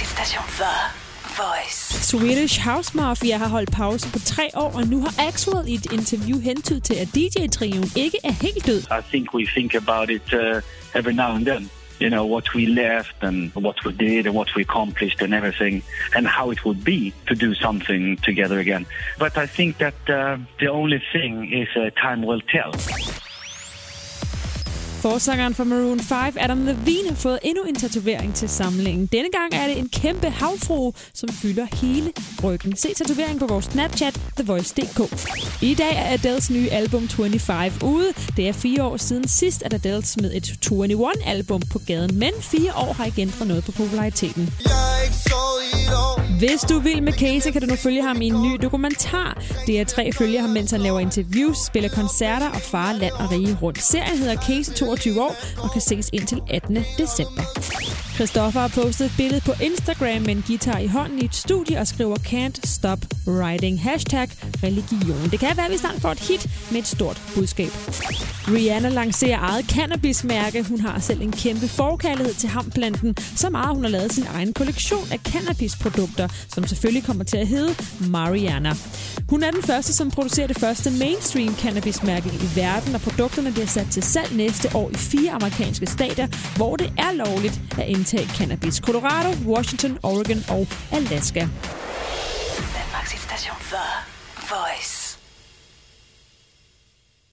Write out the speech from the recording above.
hitstation The Voice. Swedish House Mafia har holdt pause på tre år, og nu har Axwell i et interview hentydet til, at DJ-trioen ikke er helt død. I think we think about it uh, every now and then. You know, what we left and what we did and what we accomplished and everything, and how it would be to do something together again. But I think that uh, the only thing is uh, time will tell. Forsangeren for Maroon 5, Adam Levine, har fået endnu en tatovering til samlingen. Denne gang er det en kæmpe havfru, som fylder hele ryggen. Se tatoveringen på vores Snapchat, TheVoice.dk. I dag er Adele's nye album 25 ude. Det er fire år siden sidst, at Adele smed et 21-album på gaden, men fire år har ikke ændret noget på populariteten. Hvis du vil med Casey, kan du nu følge ham i en ny dokumentar. Det er tre følger ham, mens han laver interviews, spiller koncerter og farer land og rige rundt. Serien hedder Casey 22 år og kan ses indtil 18. december. Christoffer har postet et billede på Instagram med en guitar i hånden i et studie og skriver Can't Stop Writing. Hashtag religion. Det kan være, at vi snart får et hit med et stort budskab. Rihanna lancerer eget cannabismærke. Hun har selv en kæmpe forkærlighed til hamplanten, så meget hun har lavet sin egen kollektion af cannabisprodukter, som selvfølgelig kommer til at hedde Mariana. Hun er den første, som producerer det første mainstream cannabismærke i verden, og produkterne bliver sat til salg næste år i fire amerikanske stater, hvor det er lovligt at indtage cannabis. Colorado, Washington, Oregon og Alaska. Danmarks station for Voice.